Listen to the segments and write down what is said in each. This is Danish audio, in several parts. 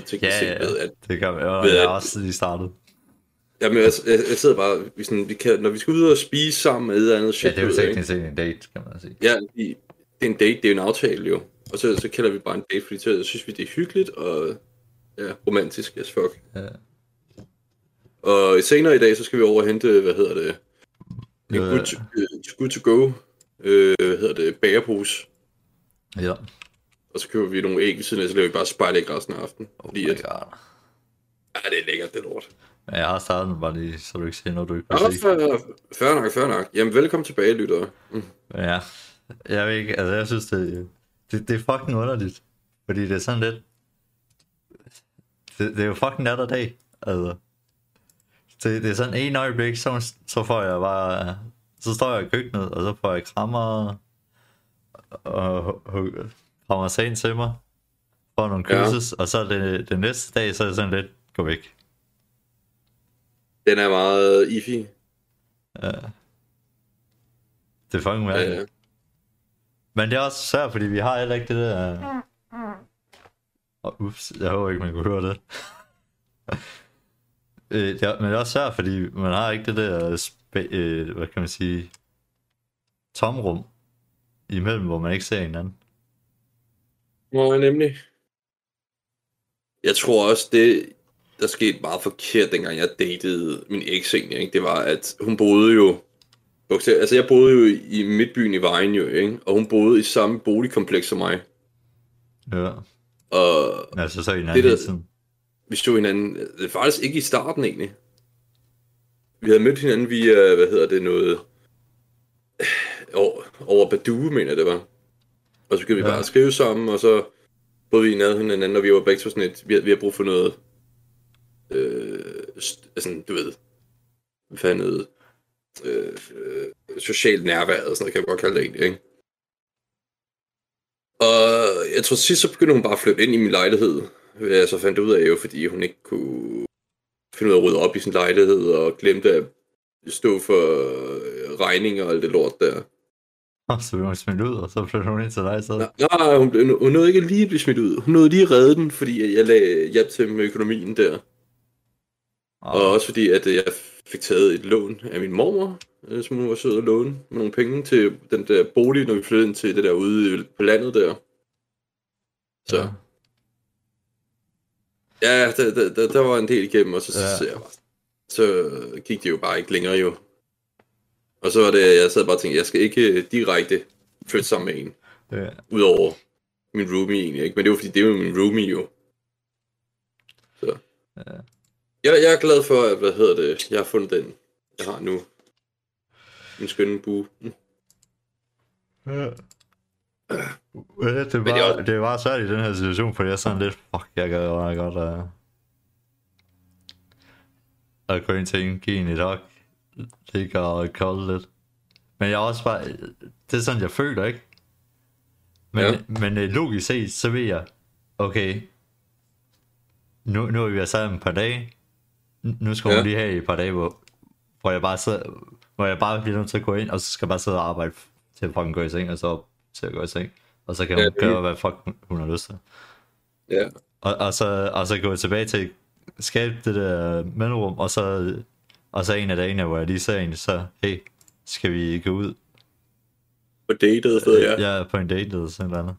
noget teknisk Ja, ja, ved, at det kan være. ved Jeg at- er også lige startet. Jamen, jeg, jeg, jeg sidder bare, vi, sådan, vi kan, når vi skal ud og spise sammen med et eller andet shit, Ja, det er jo teknisk set en date, kan man sige. Ja, det er en date, det er en aftale jo. Og så, så kalder vi bare en date, fordi så synes vi, det er hyggeligt og ja, romantisk as fuck. Ja. Og senere i dag, så skal vi over og hente, hvad hedder det, en good, to, uh, good to go, øh, hvad hedder det, bagerpose. Ja. Og så køber vi nogle æg ved siden af, så laver vi bare spejlæg resten af aftenen. Oh fordi at, god. ja, det er lækkert, det lort. Men jeg har startet bare lige, så du ikke siger noget, du ikke kan sige. fair, fair nok, fair nok. Jamen, velkommen tilbage, lyttere. Mm. Ja, jeg ved ikke, altså jeg synes, det, det, det er fucking underligt. Fordi det er sådan lidt... Det, det er jo fucking nat og dag, altså. Det, det er sådan en øjeblik, så, så får jeg bare... Så står jeg i køkkenet, og så får jeg krammer og, og kommer sig ind til mig. Får nogle Ja. kysses, og så det, det næste dag, så er det sådan lidt, gå væk. Den er meget iffy. Ja. Det er fucking Ja, mærkeligt. ja. Men det er også svært, fordi vi har heller ikke det der... Oh, ups, jeg håber ikke, man kunne høre det. Øh, det er, men det er også svært, fordi man har ikke det der, spa- øh, hvad kan man sige, tomrum imellem, hvor man ikke ser hinanden. Nå, nemlig. Jeg tror også, det, der skete meget forkert, dengang jeg datede min eks egentlig, ikke? det var, at hun boede jo, altså jeg boede jo i midtbyen i Vejen jo, ikke? og hun boede i samme boligkompleks som mig. Ja, Og altså så hinanden Det der- tiden. vi stod hinanden, det er faktisk ikke i starten egentlig. Vi havde mødt hinanden via, hvad hedder det, noget, over, over Badoo, mener jeg det var. Og så begyndte vi Ja. bare at skrive sammen, og så boede vi i nærheden hinanden, og vi var begge sådan et, vi har, vi har brug for noget, øh, altså, du ved, hvad fanden noget, øh, øh, socialt nærvær, og sådan noget, kan jeg godt kalde det egentlig, ikke? Og jeg tror sidst så begyndte hun bare at flytte ind i min lejlighed. Jeg så fandt ud af jo, fordi hun ikke kunne finde ud af at rydde op i sin lejlighed, og glemte at stå for øh, regninger og alt det lort der. Og så blev hun smidt ud, og så flytter hun ind til dig stedet. Nej, hun, blev- hun nåede ikke lige at blive smidt ud. Hun nåede lige at redde den, fordi jeg lagde hjælp til med økonomien der. Og også fordi, at øh, jeg fik taget et lån af min mormor, øh, som hun var sød at låne med nogle penge til den der bolig, når vi flyttede ind til det der ude på landet der. Så Ja. ja, der, der, der, der var en del igennem, og så, Ja. så, bare, så gik det jo bare ikke længere jo. Og så var det, jeg sad bare og tænkte, jeg skal ikke øh, direkte flytte sammen med en, Ja. udover min roomie egentlig, ikke? Men det var fordi, det var min roomie jo. Så. Ja. Jeg, jeg er glad for, at, hvad hedder det, jeg har fundet den, jeg har nu. En skønne bue. Mm. Ja. Det, Men det også- det bare svært i den her situation, for jeg er sådan lidt, fuck, jeg gad meget godt at, at gå ind til en, give en et hok, ligge og kolde lidt. Men jeg er også bare, det er sådan, jeg føler, ikke? Men, Ja. men øh, logisk set, så ved jeg, okay, nu, nu er vi sammen et par dage, nu skal hun Ja. lige have et par dage, hvor, hvor jeg bare sidder, hvor jeg bare bliver nødt til at gå ind, og så skal jeg bare sidde og arbejde til at fucking gå i seng, og så op til at gå i seng. Og så kan Ja, hun det gøre, hvad fuck hun, har lyst til. Ja. Og, og, så, og så gå tilbage til skabe det der mellemrum, og så, og så en af dagene, hvor jeg lige ser en, så hey, skal vi gå ud? På datet, så ja. Jeg er på en date eller sådan noget andet.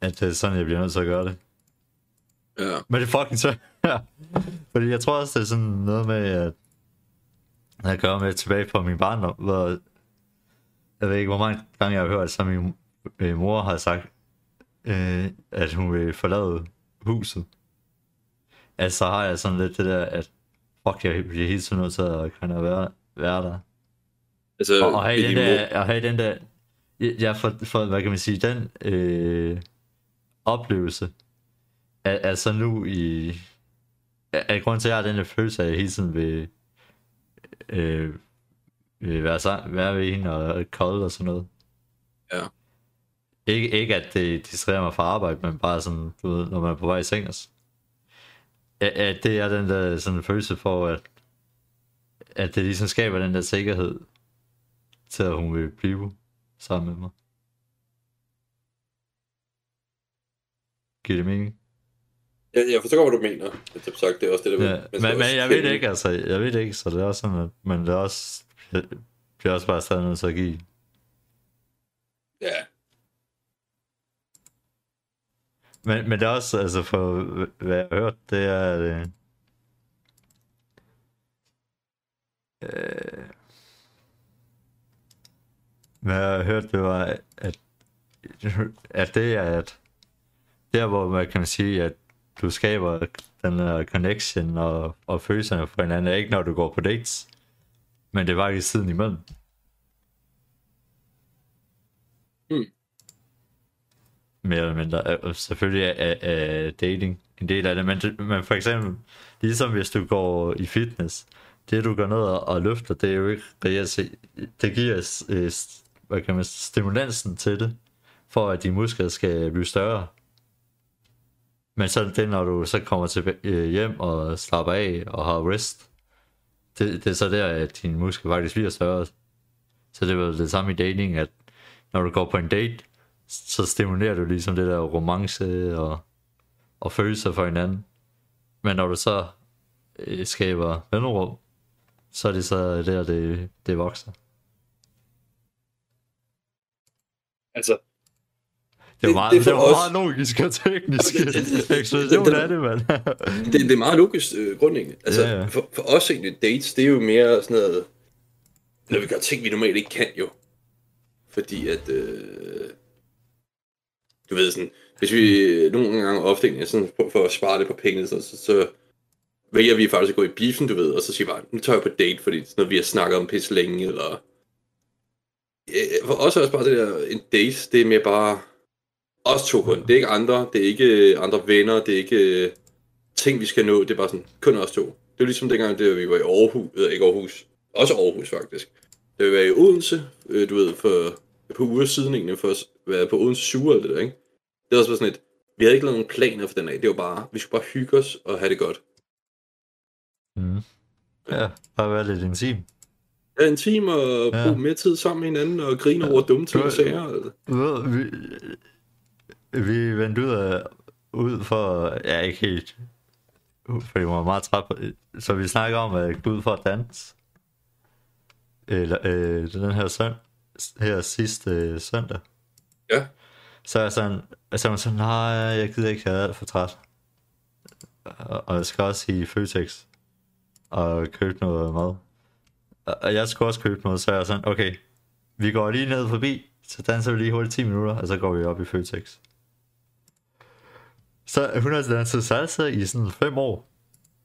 At det er sådan, jeg bliver nødt til at gøre det. ja. Men det er fucking svært. Fordi jeg tror også, det er sådan noget med, at jeg gør med tilbage på min barndom, hvor jeg ved ikke, hvor mange gange jeg har hørt, som min øh, mor har sagt, øh, at hun vil forlade huset. Altså, så har jeg sådan lidt det der, at fuck, jeg bliver helt tiden nødt til at kunne være, være der. Altså, Og, og have den der, og have den der, ja, for, for, hvad kan man sige, den øh, oplevelse, er, er så nu i, er, er grund til, at jeg har den der følelse at jeg hele tiden vil, øh, vil være, sammen, være ved hende og kolde og sådan noget. Ja. Ikke, ikke at det distraherer mig fra arbejde, men bare sådan, du ved, når man er på vej i seng også. At, at det er den der sådan følelse for, at, at det ligesom skaber den der sikkerhed til, at hun vil blive sammen med mig. Giver det mening? Jeg, jeg forstår, hvad du mener. Det er sagt, det er også det, der ja, men, men jeg ved ikke, altså, jeg ved ikke, så det er også sådan, at, men det er også, det bliver også bare stadig nødt til at give. Ja. Men, men det er også, altså for hvad jeg har hørt, det er, at, øh, øh hvad jeg har hørt, det var, at, at det er, at der hvor man kan sige, at du skaber den der connection og, og følelserne for hinanden, er ikke når du går på dates, men det var i siden imellem. Mm. Mere eller mindre. Øh, selvfølgelig er, er, er dating en del af det, men, men for eksempel, ligesom hvis du går i fitness, det du går ned og, og løfter, det er jo ikke reelt det giver øh, hvad kan man, stimulansen til det, for at dine muskler skal blive større. Men så det, når du så kommer til øh, hjem og slapper af og har rest, det, det er så der, at din muskel faktisk bliver større. Så det er det samme i dating, at når du går på en date, så stimulerer du ligesom det der romance og, og følelser for hinanden. Men når du så øh, skaber vennerum, så er det så der, det, det vokser. Altså, det er meget, det, det, det os... meget logisk og teknisk eksplosion af det, mand. det, det er meget logisk øh, grundlæggende. Altså, ja, ja. For, for os egentlig, dates, det er jo mere sådan noget, når vi gør ting, vi normalt ikke kan jo. Fordi at, øh, du ved sådan, hvis vi nogle gange ofte sådan, for, for at spare lidt på penge, så, så, så vælger vi faktisk at gå i biffen, du ved, og så siger vi bare, nu tager jeg på date, fordi sådan noget, vi har snakket om pisse længe, eller... Øh, for os er også bare det der, en date, det er mere bare os to kun. Det er ikke andre, det er ikke andre venner, det er ikke øh, ting, vi skal nå, det er bare sådan, kun os to. Det er ligesom dengang, det, vi var i Aarhus, eller ikke Aarhus, også Aarhus faktisk. Det vi var i Odense, øh, du ved, for et par uger siden egentlig, for på Odense Sure og det der, ikke? Det var også sådan et, vi havde ikke lavet nogen planer for den af, det var bare, vi skulle bare hygge os og have det godt. Mm. Ja, bare være lidt intim. Ja, intim og ja. bruge mere tid sammen med hinanden og grine ja. over dumme ting og sager. Altså. Vi, vi vendte ud, af, ud for, ja ikke helt, fordi vi var meget træt på, så vi snakker om at gå ud for at danse. Eller, øh, den her søn, her sidste øh, søndag. Ja. Så er jeg sådan, så er sådan, nej, jeg gider ikke, jeg er alt for træt. Og, og jeg skal også i Føtex og købe noget mad. Og jeg skulle også købe noget, så er jeg sådan, okay, vi går lige ned forbi, så danser vi lige hurtigt 10 minutter, og så går vi op i Føtex. Så hun har danset salsa i sådan fem år.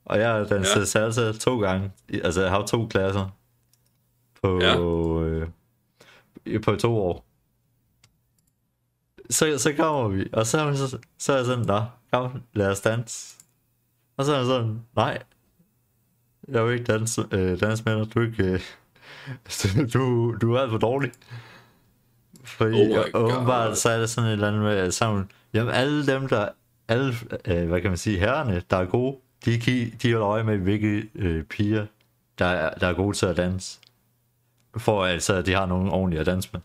Og jeg har danset ja. salsa to gange. Altså, jeg har to klasser. På, ja. øh, på to år. Så, så kommer vi, og så, så, så er jeg sådan, nå, kom, lad os danse. Og så er jeg sådan, nej, jeg vil ikke danse, øh, danse med dig, du er ikke, øh, du, du er alt for dårlig. Fordi oh åbenbart, så er det sådan et eller andet med sammen, jamen alle dem, der alle, øh, hvad kan man sige, herrerne, der er gode, de, de holder øje med, hvilke øh, piger, der er, der er gode til at danse. For altså, at de har nogen ordentlige at danse med.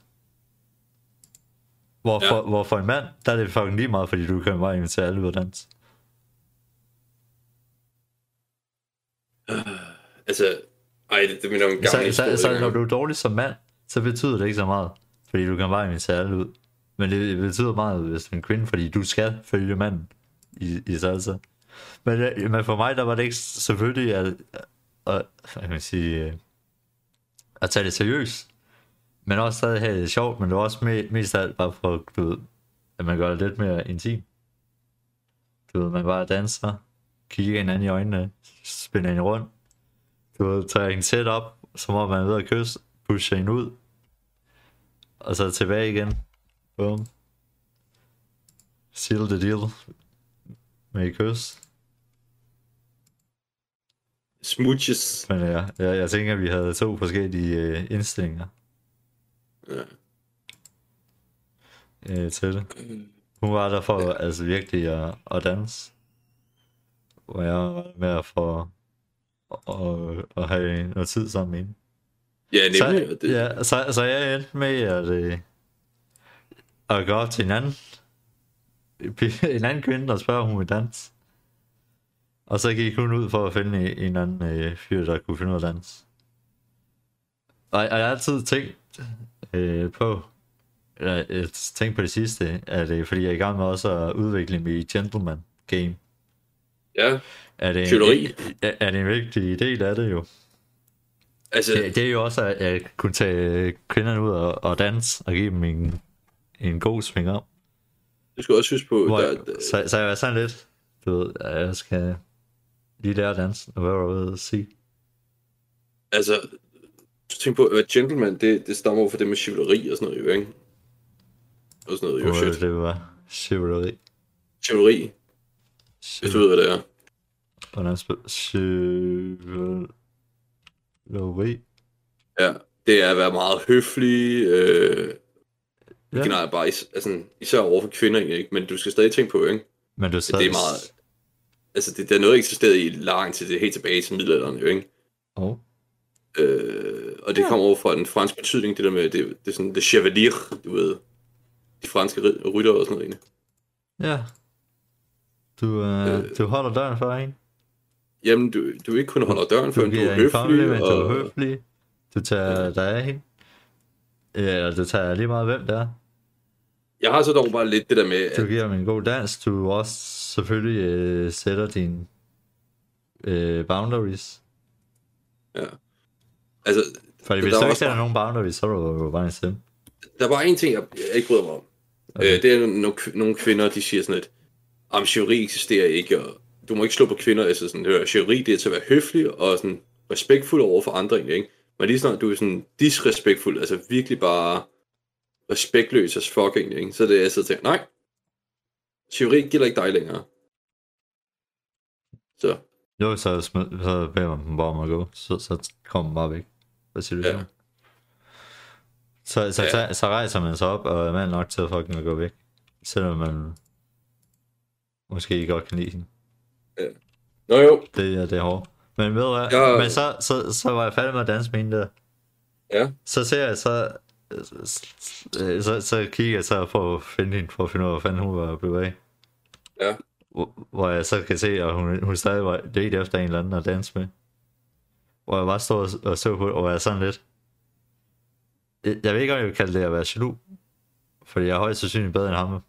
Hvorfor, ja. hvorfor en mand, der er det fucking lige meget, fordi du kan bare invitere alle ud at danse. Uh, altså, ej, det, det minder om en gammel så, så, så, når du er dårlig som mand, så betyder det ikke så meget. Fordi du kan bare invitere alle ud. Men det betyder meget, hvis du er en kvinde, fordi du skal følge manden i, i salsa. Men, øh, men for mig, der var det ikke selvfølgelig at, at, at, at, sige, øh, at tage det seriøst. Men også stadig have det sjovt, men det var også me, mest af alt bare for, du ved, at man gør det lidt mere intim. Du ved, man bare danser, kigger hinanden i øjnene, spænder hende rundt. Du ved, tager en sæt op, som om man er ved at kysse, pusher hende ud, og så tilbage igen. Boom. Seal the deal. Med et kys. Smooches. Men ja, jeg, jeg tænker, at vi havde to forskellige uh, indstillinger. Uh, til det. Hun var der for altså virkelig at, at danse. Og jeg var med for at, at, at have noget tid sammen med hende. Ja, nemlig. Så, det... ja, så, så jeg endte med at, uh, at gå op til en anden, en anden kvinde og spørge, om hun vil danse. Og så gik hun ud for at finde en, en anden øh, fyr, der kunne finde ud af dans. Og, og jeg har altid tænkt øh, på, eller jeg tænkt på det sidste, at det er fordi, jeg er i gang med også at udvikle mit gentleman game. Ja, Er det, en, Tyveri. er, er det en vigtig del af det jo? altså, Det, det er jo også at, at kunne tage kvinderne ud og, og danse, og give dem en, en god sving om. du skal også huske på, Hvor, der, der, så, så jeg var sådan lidt, du ved, at jeg skal lige lære at danse, og hvad var jeg ude at sige? altså, du tænker på, at gentleman, det, det stammer over for det med chivalry og sådan noget, jo, ikke? Og sådan noget, jo, shit. det var chivalry. Chivalry, hvis du ved, hvad det er. Hvordan spiller chivalry? Ja, det er at være meget høflig, øh, Ja. generelt bare, is, altså, især over for kvinder, ikke? Men du skal stadig tænke på, ikke? Men du sad, det er meget, altså, det, det er noget, der eksisteret i lang tid, det er helt tilbage til middelalderen, jo, ikke? Oh. Øh, og det kommer over fra den franske betydning, det der med, det, det er sådan, det chevalier, du ved, de franske rytter og sådan noget, egentlig. Ja. Du, øh, Øh. du holder døren for en. Jamen, du, du ikke kun holder døren for, Du du, du er en kompliment, høflig, du og er høflig. Du tager dig af hende. Ja, eller du tager lige meget, hvem det er. jeg har så dog bare lidt det der med, Du at, giver dem en god dans. Du også selvfølgelig øh, sætter dine øh, boundaries. ja. Altså, Fordi Der hvis er du ikke bare- nogen boundaries, så er du bare en sim. der er bare en ting, jeg, ikke bryder mig om. Okay. Øh, det er nogle, nogle kvinder, de siger sådan lidt, om chivalry eksisterer ikke, og du må ikke slå på kvinder, altså sådan, hør, chivalry det er til at være høflig og sådan respektfuld over for andre egentlig, ikke? Men lige snart du er sådan disrespektfuld, altså virkelig bare respektløs as fuck egentlig, ikke? Så det er jeg så tænker, nej, chivalry gælder ikke dig længere. Så, Jo, så, så beder man dem bare om at gå. Så, så kommer man bare væk. Hvad siger du Ja. så? Så, så, Ja. så, så rejser man sig op og er mand nok til at fucking at gå væk. Selvom man måske godt kan lide hende. nå jo, Det, er- det er hårdt. Men ved du hvad? Ja. Men så, så, så var jeg færdig med at danse med hende der. ja, Så ser jeg så... Så, så, kigger jeg så på at finde hende, for at finde ud af, hvor fanden hun var blevet af. ja, Hvor, hvor jeg så kan se, at hun, hun stadig var lidt efter en eller anden at danse med. Hvor jeg bare står og, og så på, og jeg er sådan lidt... Jeg, ved ikke, om jeg vil kalde det at være jaloux. Fordi jeg er højst sandsynligt bedre end ham.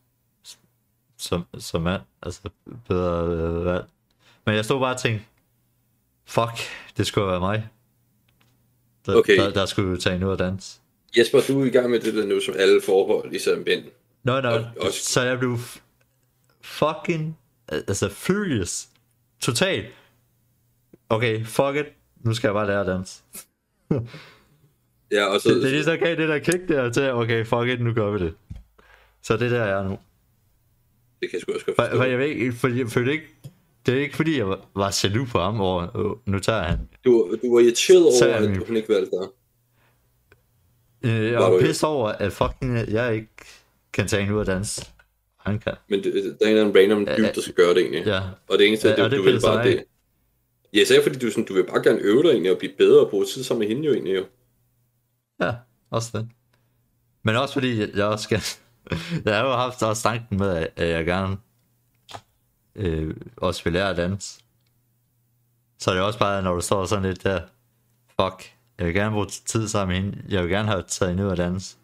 Som, som mand. Altså bedre øh, valg. Men jeg stod bare og tænkte, fuck, det skulle være mig. Der, Okay. der, der skulle tage en ud og danse. Jesper, du er i gang med det der nu, som alle forhold, ligesom mænd. Nå, nå, Og- og- så jeg blev fucking, altså furious. Totalt. Okay, fuck it. Nu skal jeg bare lære at danse. Ja, og så, Det, det er lige så gav det der kick der til, okay, fuck it, nu gør vi det. Så det der jeg er nu. det kan jeg sgu også godt For, forstå. for jeg ved ikke, for, for det, ikke, det er ikke fordi, jeg var, jaloux på ham, og øh, nu tager han. Du, du var irriteret over, er at hun ikke valgte dig. Øh, jeg Var var du- pissed over, at fucking jeg ikke kan tage en ud og danse. Han kan. Men det, der er en eller anden random dude, der skal gøre det egentlig. Ja, Og det eneste, Ja, det, du vil bare det. Ja, især fordi du, sådan, du vil bare gerne øve dig egentlig, og blive bedre og bruge tid sammen med hende jo egentlig jo. Ja, også det. Men også fordi, jeg, også skal... jeg har jo haft også tanken med, at- jeg gerne øh, også vil lære at danse. Så det er også bare, når du står sådan lidt der, fuck, jeg vil gerne bruge tid sammen med hende, jeg vil gerne have taget hende ud at danse.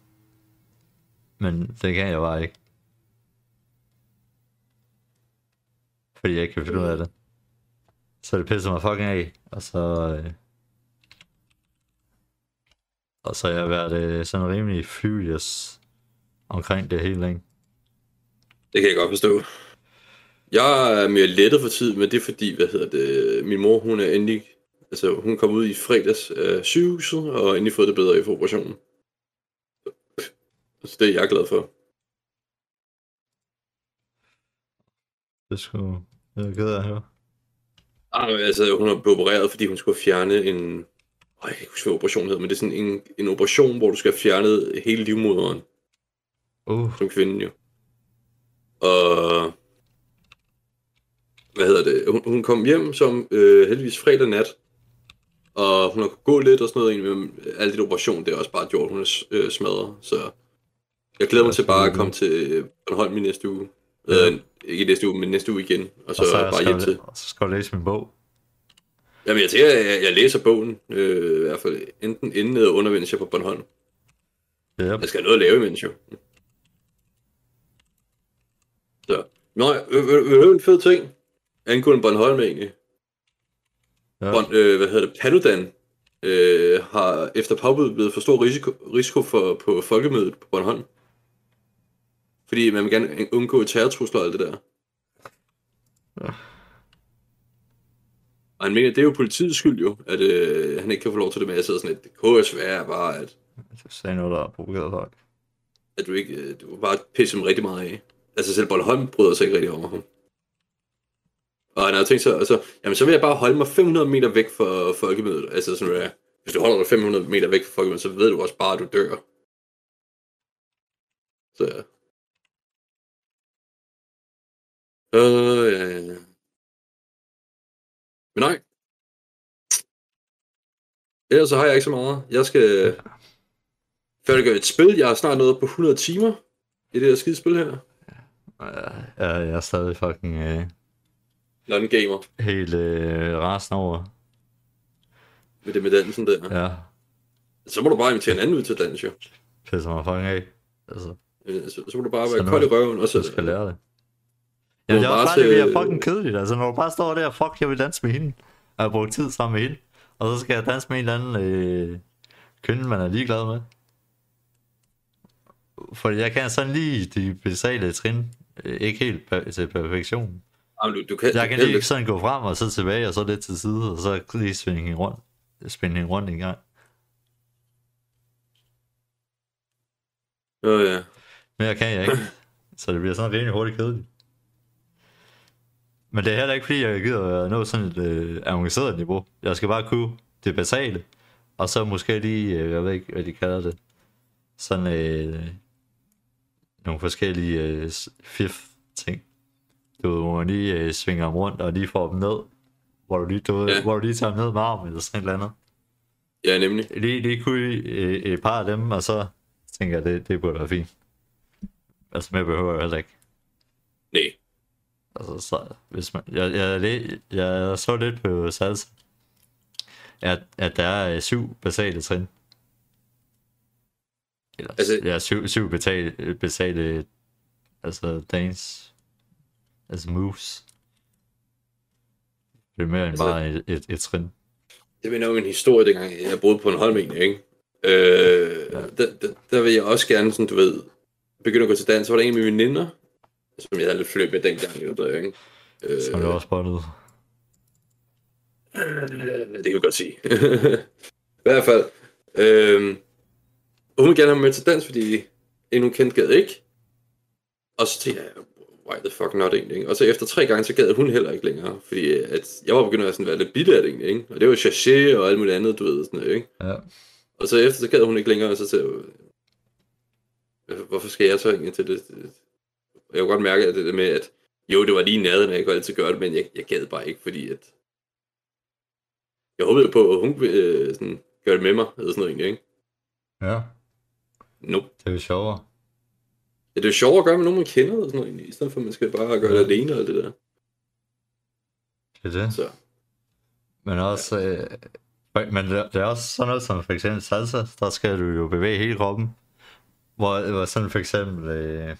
Men det kan jeg bare ikke. Fordi jeg ikke kan finde ud af det. Så det pisser mig fucking af, og så... Øh, og så har jeg været øh, sådan rimelig furious omkring det hele, ikke? Det kan jeg godt forstå. Jeg er mere lettet for tid, men det er fordi, hvad hedder det, min mor, hun er endelig, altså hun kom ud i fredags af sygehuset, og endelig fået det bedre efter operationen. Så det er jeg glad for. Det skulle jeg er ked af at høre. Ah, altså, hun er blevet opereret, fordi hun skulle fjerne en... Øj, jeg kan ikke huske, hvad operationen hedder, men det er sådan en, en operation, hvor du skal have fjernet hele livmoderen Uh, som kvinde jo. Og... Hvad hedder det? Hun, hun kom hjem som øh, heldigvis fredag nat, og hun har kunnet gå lidt og sådan noget, egentlig, men alt det operation, det er også bare gjort, hun er øh, smadret, så jeg glæder mig til bare at komme til Bornholm i næste uge. Øh, ikke næste uge, men næste uge igen. Og så, og så, bare hjem til. og så skal du læse min bog. Jamen, jeg tænker, jeg, jeg læser bogen, øh, i hvert fald enten inden eller under, mens jeg er på Bornholm. Yep. Jeg skal have noget at lave imens jo. Så. Nå, øh, øh, øh, en fed ting. Angående Bornholm egentlig. Ja. Bon, øh, hvad hedder det? Paludan øh, har efter påbud blevet for stor risiko, risiko for, på folkemødet på Bornholm. Fordi man vil gerne undgå terrortrusler og alt det der. Ja. Og han mener, det er jo politiets skyld jo, at øh, han ikke kan få lov til det med. Jeg sidder sådan lidt, det kunne være bare, at, Du sagde noget, der har provokeret folk. at du ikke, øh, du bare pisse ham rigtig meget af. Altså selv Bornholm bryder sig ikke rigtig over ham. Og han har tænkt sig, altså, jamen så vil jeg bare holde mig 500 meter væk fra folkemødet. Altså sådan, ja, hvis du holder dig 500 meter væk fra folkemødet, så ved du også bare, at du dør. Så ja. Øh. Men nej. Ellers så har jeg ikke så meget. Jeg skal færdiggøre et spil. Jeg har snart nået på 100 timer i det her skide spil her. Ja, jeg er stadig fucking øh, London Gamer. helt øh, rasende over. Med det med dansen der. Ja, Så må du bare invitere en anden ud til dans, jo. pisser mig fucking af. Altså, Øh, Så, så må du bare være kold i røven, og så... så skal lære det. Ja, det er også bare det, se- det er fucking kedeligt. Altså, når du bare står der, fuck, jeg vil danse med hende. Og jeg brugt tid sammen med hende. Og så skal jeg danse med en eller anden øh, kvinde, man er ligeglad med. For jeg kan sådan lige de basale trin. Øh, Ikke helt per- til perfektion. Jamen, du, du kan, Jeg du kan lige sådan gå frem og så tilbage, og så lidt til side, og så lige spænde hende rundt, spænde hende rundt en gang. Ja, ja. Men jeg kan jeg ikke. Så det bliver sådan rimelig hurtigt kedeligt. Men det er heller ikke fordi, jeg gider at nå sådan et øh, avanceret niveau. Jeg skal bare kunne det basale. Og så måske lige, øh, jeg ved ikke, hvad de kalder det. Sådan øh, nogle forskellige øh, fif ting. Du ved, hvor man lige øh, svinger dem rundt og lige får dem ned. Hvor du lige, du, Ja. hvor du lige tager dem ned med armen eller sådan et eller andet. ja, nemlig. Lige, lige kunne øh, et par af dem, og så tænker jeg, det, det burde være fint. Altså, mere behøver jeg heller ikke. Nej. Altså, så, hvis man, jeg, jeg, jeg, jeg så lidt på salsa, at, at der er syv basale trin. Eller, Altså- ja, syv, syv basale, basale altså dance, altså moves. Det er mere end Altså- bare et, et, et trin. Det minder om en historie, dengang jeg boede på en Holmen, ikke? Øh, Ja. der, der, der vil jeg også gerne, sådan, du ved, begynde at gå til dans. Så var der en af mine veninder, som jeg havde lidt fløjt med dengang, jo, der, ikke? Øh, Som du også spottet. det kan vi godt sige. I hvert fald. Øh, hun ville gerne have med til dans, fordi en hun kendte gad ikke. Og så tænkte jeg, why the fuck not egentlig, ikke? Og så efter tre gange, så gad hun heller ikke længere, fordi at jeg var begyndt at sådan være lidt bitter af det egentlig, ikke? Og det var sachet og alt muligt andet, du ved, sådan noget, ikke? Ja. Og så efter, så gad hun ikke længere, og så sagde jeg, hvorfor skal jeg så egentlig til det? Jeg kunne godt mærke, at det der med, at jo, det var lige naden, og jeg kunne altid gøre det, men jeg, jeg gad bare ikke, fordi at... Jeg håbede på, at hun øh, sådan, gøre det med mig, eller sådan noget egentlig, ikke? Ja, Nope. det er jo sjovere. Ja, det er jo sjovere at gøre med nogen, man kender, og sådan noget, egentlig, i stedet for, at man skal bare gøre det Ja. alene og det der. Det er det. Så, Men også, øh, men det det er også sådan noget som for eksempel salsa, der skal du jo bevæge hele kroppen. Hvor, hvor sådan for eksempel øh,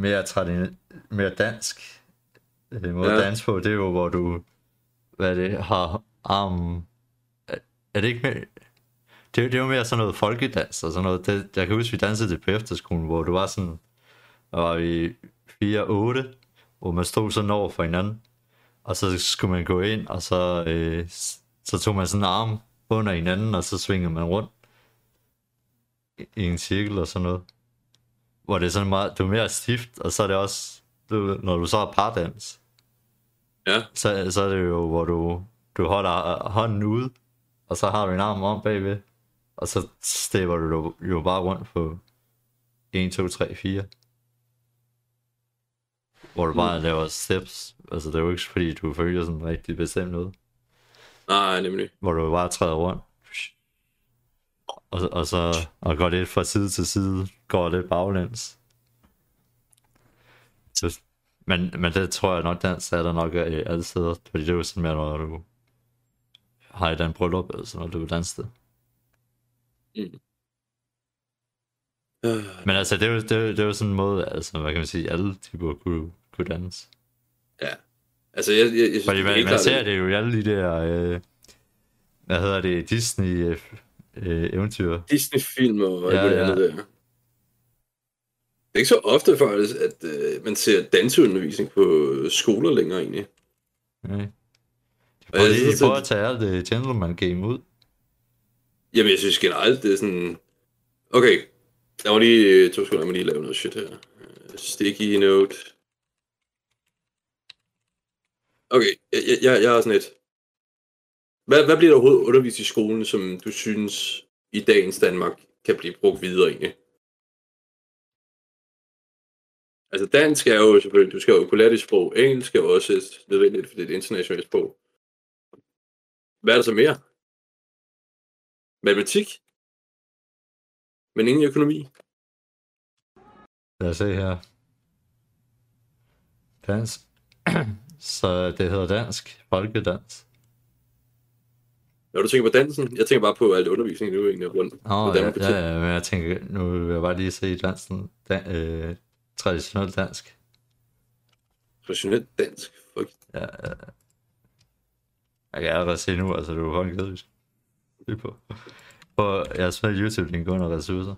mere, tradin- mere dansk øh, måde Ja. at danse på, det er jo hvor du, hvad det, har armen, er, er det ikke mere, det, det er jo mere sådan noget folkedans og sådan noget. Det, jeg kan huske, vi dansede det på efterskolen, hvor du var sådan, der var vi 4-8, hvor man stod sådan over for hinanden. Og så skulle man gå ind, og så, øh, så tog man sådan en arm under hinanden, og så svingede man rundt i- i en cirkel og sådan noget. Hvor det er sådan meget, det er mere stift, og så er det også, du, når du så har pardans, ja. så, så er det jo, hvor du, du holder hånden ude, og så har du en arm om bagved, og så stepper du jo- bare rundt på 1, 2, 3, 4. Hvor du bare laver steps. Altså, det er jo ikke fordi, du følger sådan rigtig bestemt noget. Nej, nemlig. Hvor du bare træder rundt. Og, og så og går lidt fra side til side, går lidt baglæns. Men, men det tror jeg nok, dans er der nok øh, alle steder. Fordi det er jo sådan mere, når du har et andet bryllup, eller sådan noget, du vil danse det. Mm. Men altså, det er, jo, det, er, det er jo sådan en måde, altså, hvad kan man sige, alle typer kunne, kunne danse. Ja. Altså, jeg, jeg, jeg synes, Fordi det er man, helt man ser at- det jo i alle de der, øh, hvad hedder det, Disney øh, øh, eventyr. Disney-film og Ja, det ja. andet der. Det er ikke så ofte faktisk, at øh, man ser danseundervisning på skoler længere egentlig. De Og prøver, jeg prøver at- tage alt det gentleman game ud. Jamen, jeg synes generelt, det er sådan... Okay, jeg må lige... øh, To sekunder, jeg må lige lave noget shit her. Øh, Sticky note. Okay, jeg, jeg, jeg, jeg er sådan et... Hvad, hvad bliver der overhovedet undervist i skolen, som du synes i dagens Danmark kan blive brugt videre egentlig? Altså dansk er jo selvfølgelig, du skal jo kunne lære dit sprog. Engelsk er jo også nødvendigt, for det er et internationalt sprog. Hvad er der så mere? Matematik? Men ingen økonomi? Lad os se her. Dans. Så det hedder dansk. Folkedans. Når du tænker på dansen, jeg tænker bare på alt undervisning nu egentlig rundt. Åh, oh, ja, ja, ja, men jeg tænker, nu vil jeg bare lige se dansen. Dan, øh, traditionel dansk. Traditionelt dansk. Fuck. Ja, ja. Jeg kan allerede se nu, altså du er fucking kedeligt. Lige på. på. Jeg smidt YouTube-link under ressourcer.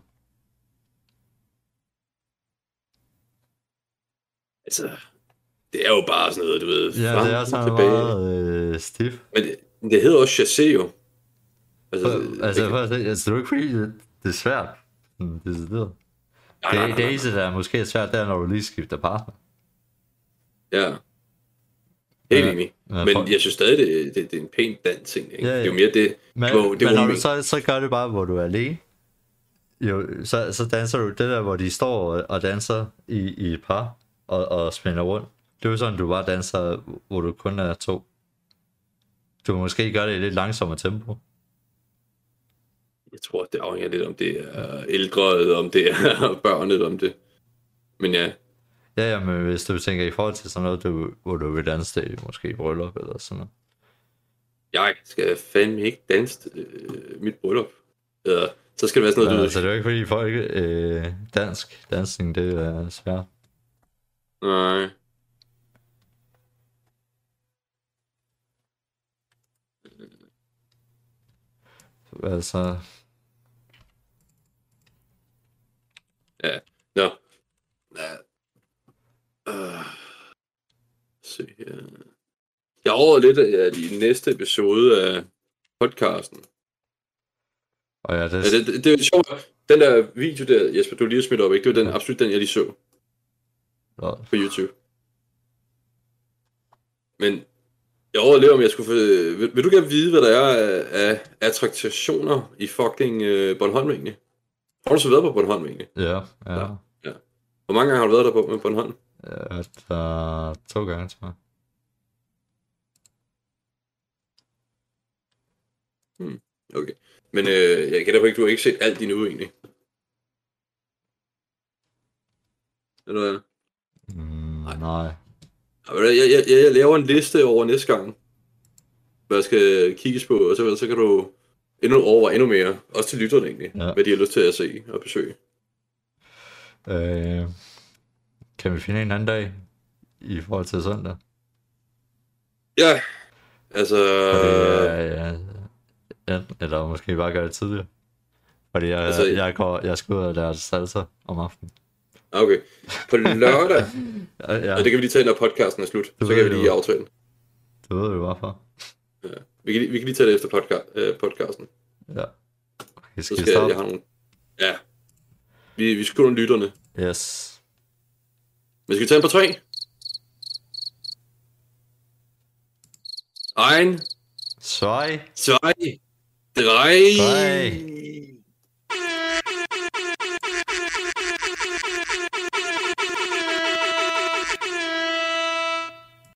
Altså, det er jo bare sådan noget, du ved. Ja, frem det er og sådan tilbage. meget øh, stift. Men det, det hedder også chassé jo. Altså, For, altså, det, for altså, det er jo ikke fordi, det, det er svært. Sådan, decideret. Nej, nej, Det, nej, det eneste, der er måske svært, det er, når du lige skifter partner. Ja. Helt Ja, enig. Men for- jeg synes stadig, det, det, det er en pæn dans ting. Ikke? Ja, ja. Det er jo mere det. Men, Hvor- det men når du så, så gør det bare, hvor du er alene. Jo, så, så danser du det der, hvor de står og, og danser i, i et par og, og spænder rundt. Det er jo sådan, du bare danser, hvor du kun er to. Du må måske gøre det i lidt langsommere tempo. Jeg tror, det afhænger lidt om det er ældre, om det er børn, eller om det. Men ja, Ja, ja, men hvis du tænker i forhold til sådan noget, du, hvor du vil danse i måske i bryllup eller sådan noget. jeg skal fandme ikke danse øh, mit bryllup. Eller, så skal det være sådan noget, Ja, du altså, det er jo ikke fordi folk, øh, dansk dansning, det er svært. Nej. Altså, Nå. Ja. Uh. Se her. Jeg overvejer lidt at i næste episode af podcasten. og ja, det, Ja, det, det, det er sjovt. Den der video der, Jesper, du lige smidt op, ikke? Det var den, absolut den, jeg lige så Nå, på YouTube. Men jeg overvejer lidt, om jeg skulle få... Vil, vil du gerne vide, hvad der er af, af attraktioner i fucking uh, Bornholm egentlig? Har du så været på Bornholm egentlig? ja, ja. Ja. Hvor mange gange har du været der på med Bornholm? Ja, der to gange, tror jeg. Okay. Men øh, jeg kan derfor ikke, du har ikke set alt endnu egentlig. Eller hvad? Mm, Nej. nej. Ja, Jeg, jeg, jeg, jeg laver en liste over næste gang, hvad jeg skal kigges på, og så, så kan du endnu overveje endnu mere, også til lytterne egentlig, Ja. ja. hvad de har lyst til at se og besøge. Øh, kan vi finde en anden dag i forhold til søndag? Ja, altså... Fordi, Øh... ja, ja, ja, eller måske bare gøre det tidligere. Fordi jeg, Altså- jeg, går, jeg skal ud og lære salsa om aftenen. Okay. På lørdag, Ja, ja. og det kan vi lige tage, når podcasten er slut, Du så kan vi det lige aftale. Du ved jo hvorfor. Vi kan, vi kan lige tage det efter podca- øh, podcasten. Ja. Vi Så skal, skal skal jeg, stoppe. jeg have nogle... Ja. Vi, vi skylder lytterne. Yes. Men skal vi tage den på tre? Ein, Svej. zwei, drei. Drei.